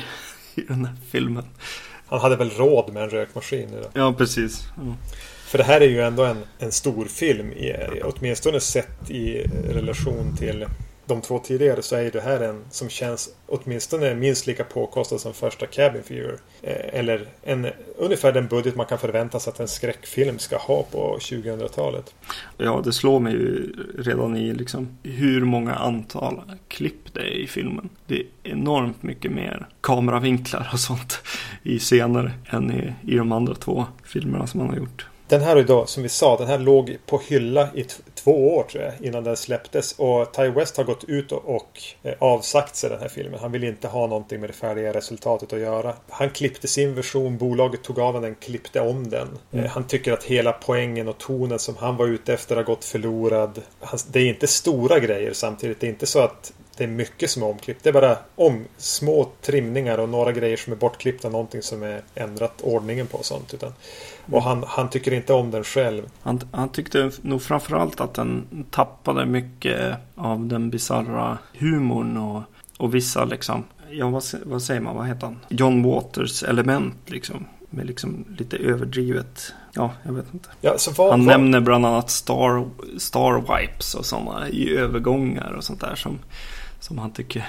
i den här filmen. Han hade väl råd med en rökmaskin? Då? Ja, precis. Ja. För det här är ju ändå en, en stor film, i, åtminstone sett i relation till de två tidigare så är det här en som känns åtminstone minst lika påkostad som första Cabin Fever. Eh, eller en, ungefär den budget man kan förvänta sig att en skräckfilm ska ha på 2000-talet. Ja, det slår mig ju redan i liksom hur många antal klipp det är i filmen. Det är enormt mycket mer kameravinklar och sånt i scener än i, i de andra två filmerna som man har gjort. Den här idag, som vi sa, den här låg på hylla i två år tror jag innan den släpptes. Och Ty West har gått ut och, och eh, avsagt sig den här filmen. Han vill inte ha någonting med det färdiga resultatet att göra. Han klippte sin version, bolaget tog av den, klippte om den. Mm. Eh, han tycker att hela poängen och tonen som han var ute efter har gått förlorad. Det är inte stora grejer samtidigt. Det är inte så att det är mycket som är omklippt. Det är bara om små trimningar och några grejer som är bortklippta. Någonting som är ändrat ordningen på och sånt. Utan, och han, han tycker inte om den själv. Han, han tyckte nog framförallt att den tappade mycket av den bizarra humorn och, och vissa liksom. Ja, vad, vad säger man? Vad heter han? John Waters element liksom. Med liksom lite överdrivet. Ja, jag vet inte. Ja, vad, han vad... nämner bland annat Star, Star Wipes och sådana i övergångar och sånt där som som han tycker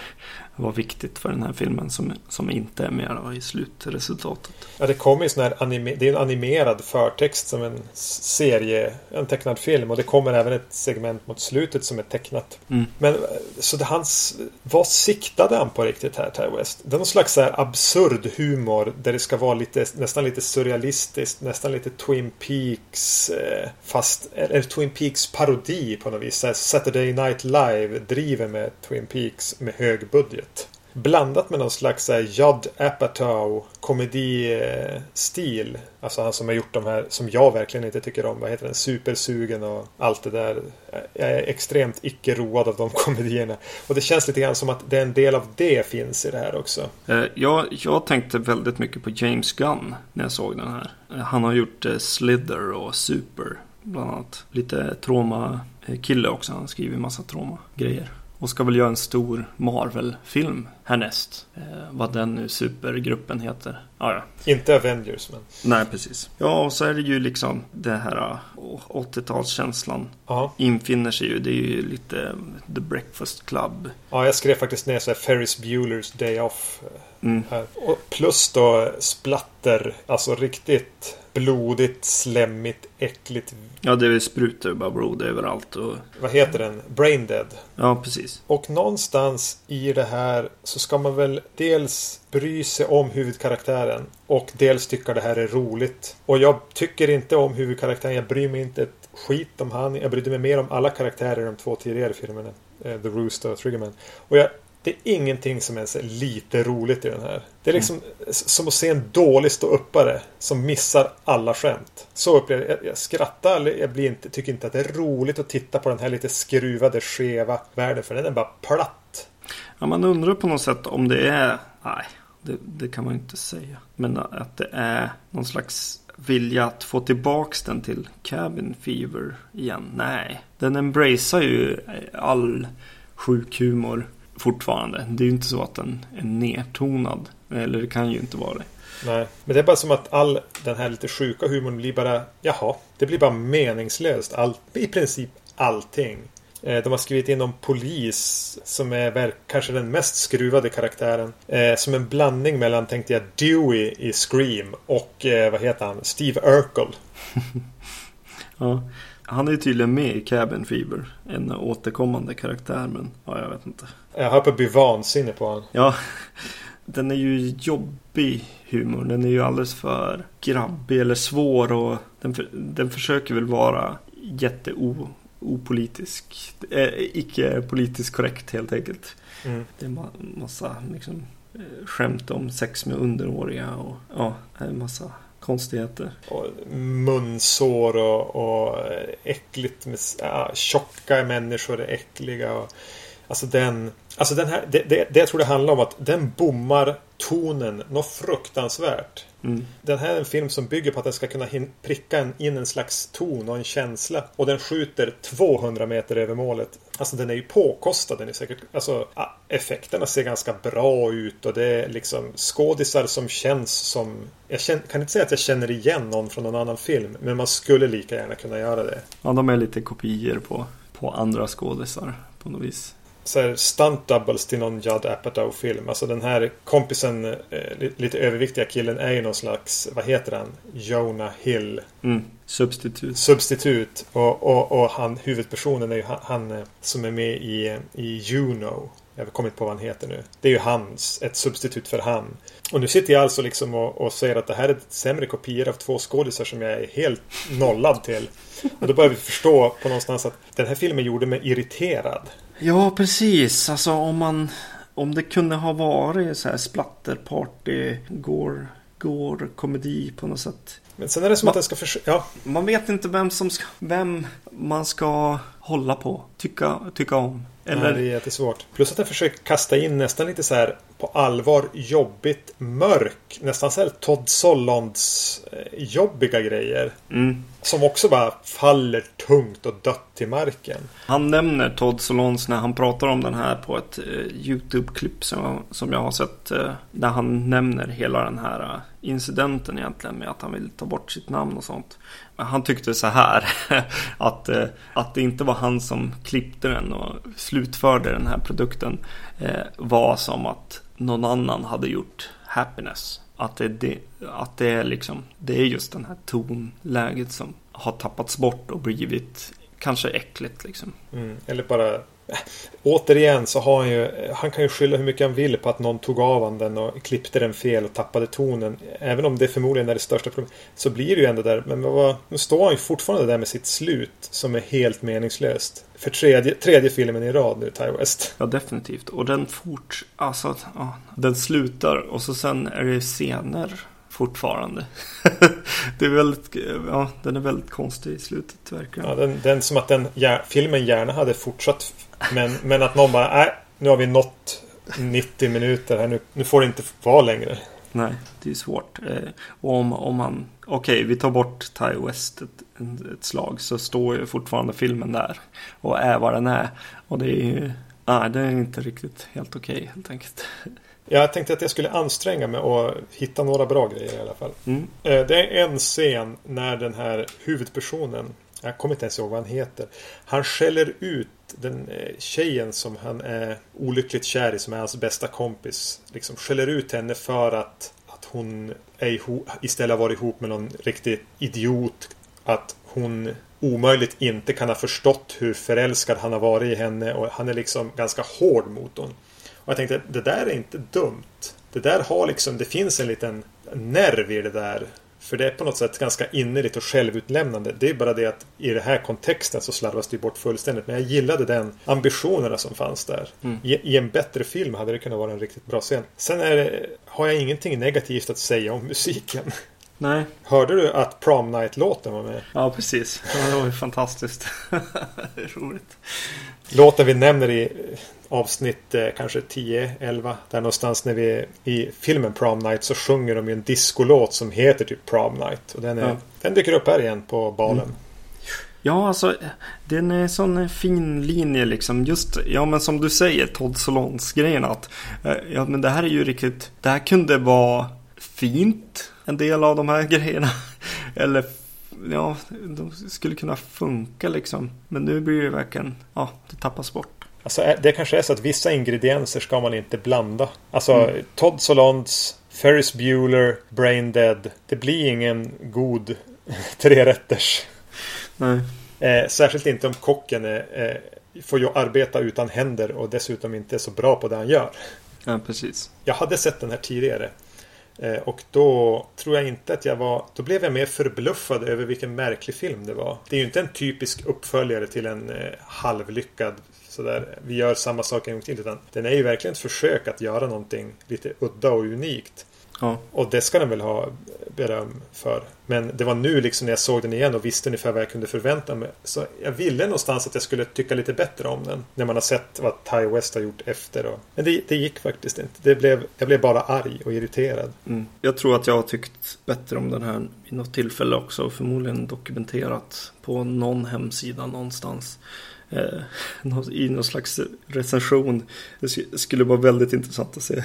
var viktigt för den här filmen som, som inte är med i slutresultatet. Ja, det kommer ju sån här anime, det är en animerad förtext som en serie, en tecknad film och det kommer även ett segment mot slutet som är tecknat. Mm. Men så det hans, vad siktade han på riktigt här, Ty West? Det är någon slags så här absurd humor där det ska vara lite, nästan lite surrealistiskt, nästan lite Twin Peaks eh, fast, eller Twin Peaks parodi på något vis. Saturday Night Live driver med Twin Peaks med hög budget. Blandat med någon slags eh, Judd Apatow komedistil. Alltså han som har gjort de här som jag verkligen inte tycker om. Vad heter den? Supersugen och allt det där. Jag är extremt icke road av de komedierna. Och det känns lite grann som att det är en del av det finns i det här också. Eh, jag, jag tänkte väldigt mycket på James Gunn när jag såg den här. Eh, han har gjort Slither och Super bland annat. Lite trauma-kille också. Han skriver massa trauma-grejer. Och ska väl göra en stor Marvel-film härnäst. Eh, vad den nu supergruppen heter. Ah, ja. Inte Avengers men. Nej precis. Ja och så är det ju liksom det här 80-talskänslan. Uh, infinner sig ju. Det är ju lite The Breakfast Club. Ja jag skrev faktiskt ner så här Ferris Bueller's Day Off. Mm. Och plus då splatter. Alltså riktigt blodigt, slemmigt, äckligt. Ja, det sprutar bara blod överallt. Och... Vad heter den? Brain Dead. Ja, precis. Och någonstans i det här så ska man väl dels bry sig om huvudkaraktären och dels tycka det här är roligt. Och jag tycker inte om huvudkaraktären. Jag bryr mig inte ett skit om han. Jag brydde mig mer om alla karaktärer i de två tidigare filmerna. Eh, The Rooster och Triggerman. Och jag det är ingenting som ens är lite roligt i den här. Det är liksom mm. som att se en dålig ståuppare som missar alla skämt. Så upplever jag. Jag skrattar, jag blir inte, tycker inte att det är roligt att titta på den här lite skruvade, skeva världen. För den är bara platt. Ja, man undrar på något sätt om det är... Nej, det, det kan man inte säga. Men att det är någon slags vilja att få tillbaks den till Cabin Fever igen. Nej, den embracear ju all sjuk humor fortfarande. Det är ju inte så att den är nedtonad. Eller det kan ju inte vara det. Nej, men det är bara som att all den här lite sjuka humorn blir bara Jaha, det blir bara meningslöst. All, I princip allting. Eh, de har skrivit in om polis som är kanske den mest skruvade karaktären. Eh, som en blandning mellan, tänkte jag, Dewey i Scream och eh, vad heter han? Steve Urkel. ja. Han är ju tydligen med i Cabin Fever. En återkommande karaktär men ja, jag vet inte. Jag höll på att bli vansinnig på honom. Ja. den är ju jobbig humor. Den är ju alldeles för grabbig eller svår och den, för, den försöker väl vara jätte opolitisk. Eh, icke politiskt korrekt helt enkelt. Mm. Det är en massa liksom, eh, skämt om sex med underåriga och ja, en massa konstigheter. Och munsår och, och äckligt med ja, tjocka människor är äckliga. Och, alltså den, alltså den här, det, det, det jag tror det handlar om att den bommar tonen något fruktansvärt. Mm. Den här är en film som bygger på att den ska kunna pricka in en slags ton och en känsla. Och den skjuter 200 meter över målet. Alltså den är ju påkostad. Den är säkert, alltså, effekterna ser ganska bra ut och det är liksom skådisar som känns som... Jag känner, kan inte säga att jag känner igen någon från någon annan film. Men man skulle lika gärna kunna göra det. Ja, de är lite kopior på, på andra skådisar på något vis så här stunt doubles till någon Judd Apatow-film. Alltså den här kompisen, eh, lite överviktiga killen är ju någon slags, vad heter han? Jonah Hill. Mm. Substitut. Substitut. Och, och, och han, huvudpersonen är ju han, han eh, som är med i, i Juno. Jag har kommit på vad han heter nu. Det är ju hans, ett substitut för han. Och nu sitter jag alltså liksom och, och säger att det här är sämre kopior av två skådisar som jag är helt nollad till. Och då börjar vi förstå på någonstans att den här filmen gjorde mig irriterad. Ja, precis. Alltså om man... Om det kunde ha varit så här splatterparty, går, går komedi på något sätt. Men sen är det som man, att den ska försöka... Ja. Man vet inte vem som ska, vem man ska hålla på, tycka, tycka om. Eller... Nej, det är jättesvårt. Plus att den försöker kasta in nästan lite så här på allvar jobbigt mörk. Nästan så här Todd Solonds eh, jobbiga grejer. Mm. Som också bara faller tungt och dött till marken. Han nämner Todd Solons när han pratar om den här på ett uh, YouTube-klipp som, som jag har sett. Uh, där han nämner hela den här incidenten egentligen med att han vill ta bort sitt namn och sånt. Han tyckte så här att, eh, att det inte var han som klippte den och slutförde den här produkten eh, var som att någon annan hade gjort Happiness. Att det, det, att det är liksom, det är just den här tonläget som har tappats bort och blivit kanske äckligt liksom. Mm, eller bara Eh, återigen så har han ju Han kan ju skylla hur mycket han vill på att någon tog av han den och klippte den fel och tappade tonen. Även om det förmodligen är det största problemet. Så blir det ju ändå där. Men vad, nu står han ju fortfarande där med sitt slut. Som är helt meningslöst. För tredje, tredje filmen i rad nu, Ty West. Ja, definitivt. Och den fort... Alltså, ja, den slutar och så sen är det scener fortfarande. det är väldigt, ja, den är väldigt konstig i slutet verkligen. Ja, den, den som att den ja, filmen gärna hade fortsatt. Men, men att någon bara, nej, nu har vi nått 90 minuter här, nu, nu får det inte vara längre. Nej, det är svårt. Eh, om, om man, okej, okay, vi tar bort Ty West ett, ett, slag så står ju fortfarande filmen där och är vad den är. Och det är ju, nej, det är inte riktigt helt okej okay, helt enkelt. Jag tänkte att jag skulle anstränga mig och hitta några bra grejer i alla fall. Mm. Eh, det är en scen när den här huvudpersonen jag kommer inte ens ihåg vad han heter. Han skäller ut den eh, tjejen som han är olyckligt kär i, som är hans bästa kompis. Liksom skäller ut henne för att, att hon är ihop, istället har varit ihop med någon riktig idiot. Att hon omöjligt inte kan ha förstått hur förälskad han har varit i henne och han är liksom ganska hård mot henne. Och jag tänkte, det där är inte dumt. Det där har liksom, det finns en liten nerv i det där. För det är på något sätt ganska innerligt och självutlämnande. Det är bara det att i den här kontexten så slarvas det bort fullständigt. Men jag gillade den ambitionerna som fanns där. Mm. I, I, en bättre film hade det kunnat vara en riktigt bra scen. Sen det, har jag ingenting negativt att säga om musiken. Nej. Hörde du att Prom Night-låten var med? Ja, precis. Det var ju fantastiskt. Roligt. Låten vi nämner i avsnitt eh, kanske 10-11 där någonstans när vi i filmen Prom Night så sjunger de ju en discolåt som heter typ Prom Night. Och den, är, ja. den dyker upp här igen på balen. Mm. Ja, alltså den är en sån fin linje liksom. Just, ja men som du säger, Todd Solons grejen att eh, ja men det här är ju riktigt, det här kunde vara fint, en del av de här grejerna. Eller ja, de skulle kunna funka liksom. Men nu blir det verkligen, ja, det tappas bort. Alltså det kanske är så att vissa ingredienser ska man inte blanda. Alltså mm. Todd Solondz, Ferris Bueller, Brain Dead. Det blir ingen god trerätters. Nej. Eh, särskilt inte om kocken är, eh, får ju arbeta utan händer och dessutom inte är så bra på det han gör. Ja, precis. Jag hade sett den här tidigare. Eh, och då tror jag inte att jag var... Då blev jag mer förbluffad över vilken märklig film det var. Det är ju inte en typisk uppföljare till en eh, halvlyckad sådär. Vi gör samma sak en gång till. Utan den är ju verkligen ett försök att göra någonting lite udda och unikt. Ja. Och det ska den väl ha beröm för. Men det var nu liksom när jag såg den igen och visste ungefär vad jag kunde förvänta mig. Så jag ville någonstans att jag skulle tycka lite bättre om den. När man har sett vad Ty West har gjort efter. Och... Men det, det gick faktiskt inte. Det blev, jag blev bara arg och irriterad. Mm. Jag tror att jag har tyckt bättre om den här vid något tillfälle också. Förmodligen dokumenterat på någon hemsida någonstans. Eh, I någon slags recension. Det skulle vara väldigt intressant att se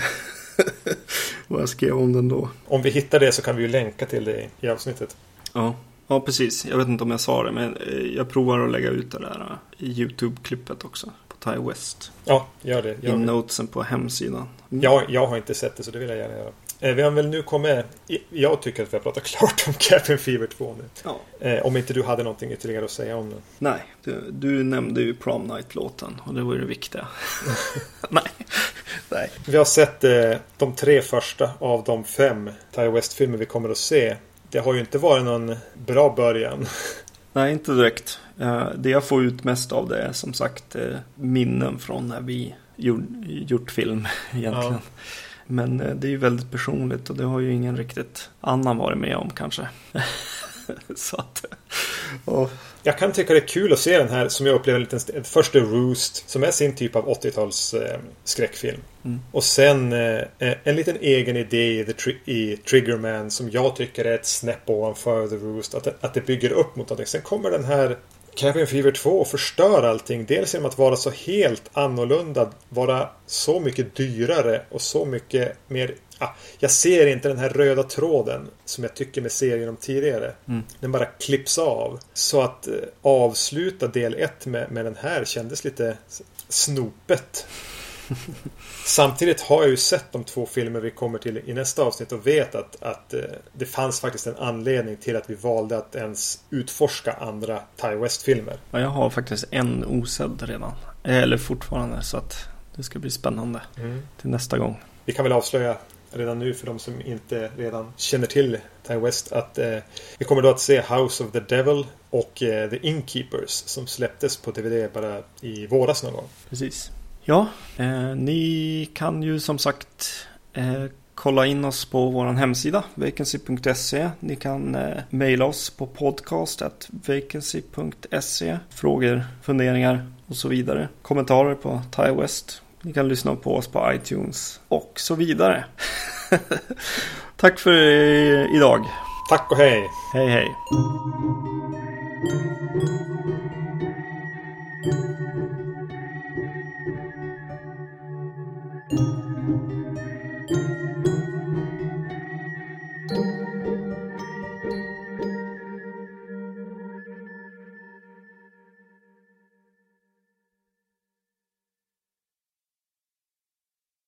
vad jag skrev om den då. Om vi hittar det så kan vi ju länka till det i avsnittet. Ja. Ja, precis. Jag vet inte om jag sa det, men eh, jag provar att lägga ut det där eh, i YouTube-klippet också. På Ty West. Ja, gör det. Gör I notesen på hemsidan. Mm. Jag, jag har inte sett det så det vill jag gärna göra. Eh, vi har väl nu kommit... Jag tycker att vi har pratat klart om Cabin Fever 2 nu. Ja. Eh, om inte du hade någonting ytterligare att säga om den. Nej, du, du nämnde ju Prom Night-låten och det var ju det viktiga. Nej. Nej. Vi har sett eh, de tre första av de fem Ty West-filmer vi kommer att se. Det har ju inte varit någon bra början. Nej, inte direkt. Det jag får ut mest av det är som sagt minnen från när vi gjort, gjort film egentligen. Ja. Men eh, det är ju väldigt personligt och det har ju ingen riktigt annan varit med om kanske. Så att, och, Jag kan tycka det är kul att se den här som jag upplever en liten... st- Först The Roost som är sin typ av 80-tals eh, skräckfilm. Mm. Och sen eh, en liten egen idé i, Tri- i Triggerman som jag tycker är ett snäpp ovanför The Roost. Att det, att det bygger upp mot någonting. Sen kommer den här Cabin Fever 2 och förstör allting. Dels genom att vara så helt annorlunda. Vara så mycket dyrare och så mycket mer... Ah, jag ser inte den här röda tråden som jag tycker med serien om tidigare. Mm. Den bara klipps av. Så att eh, avsluta del 1 med, med den här kändes lite snopet. Samtidigt har jag ju sett de två filmer vi kommer till i nästa avsnitt och vet att, att eh, det fanns faktiskt en anledning till att vi valde att ens utforska andra Ty West-filmer. ja, jag har faktiskt en osedd redan. Eller fortfarande så att det ska bli spännande till nästa gång. Vi kan väl avslöja redan nu för de som inte redan känner till Ty West att eh, vi kommer då att se House of the Devil och eh, The Innkeepers som släpptes på DVD bara i våras någon gång. Precis. Ja, eh, ni kan ju som sagt eh, kolla in oss på vår hemsida vacancy.se. Ni kan eh, mejla oss på podcast.vacancy.se. Frågor, funderingar och så vidare. Kommentarer på Ty West. Ni kan lyssna på oss på iTunes och så vidare. Tack för idag. Tack och hej! Hej hej.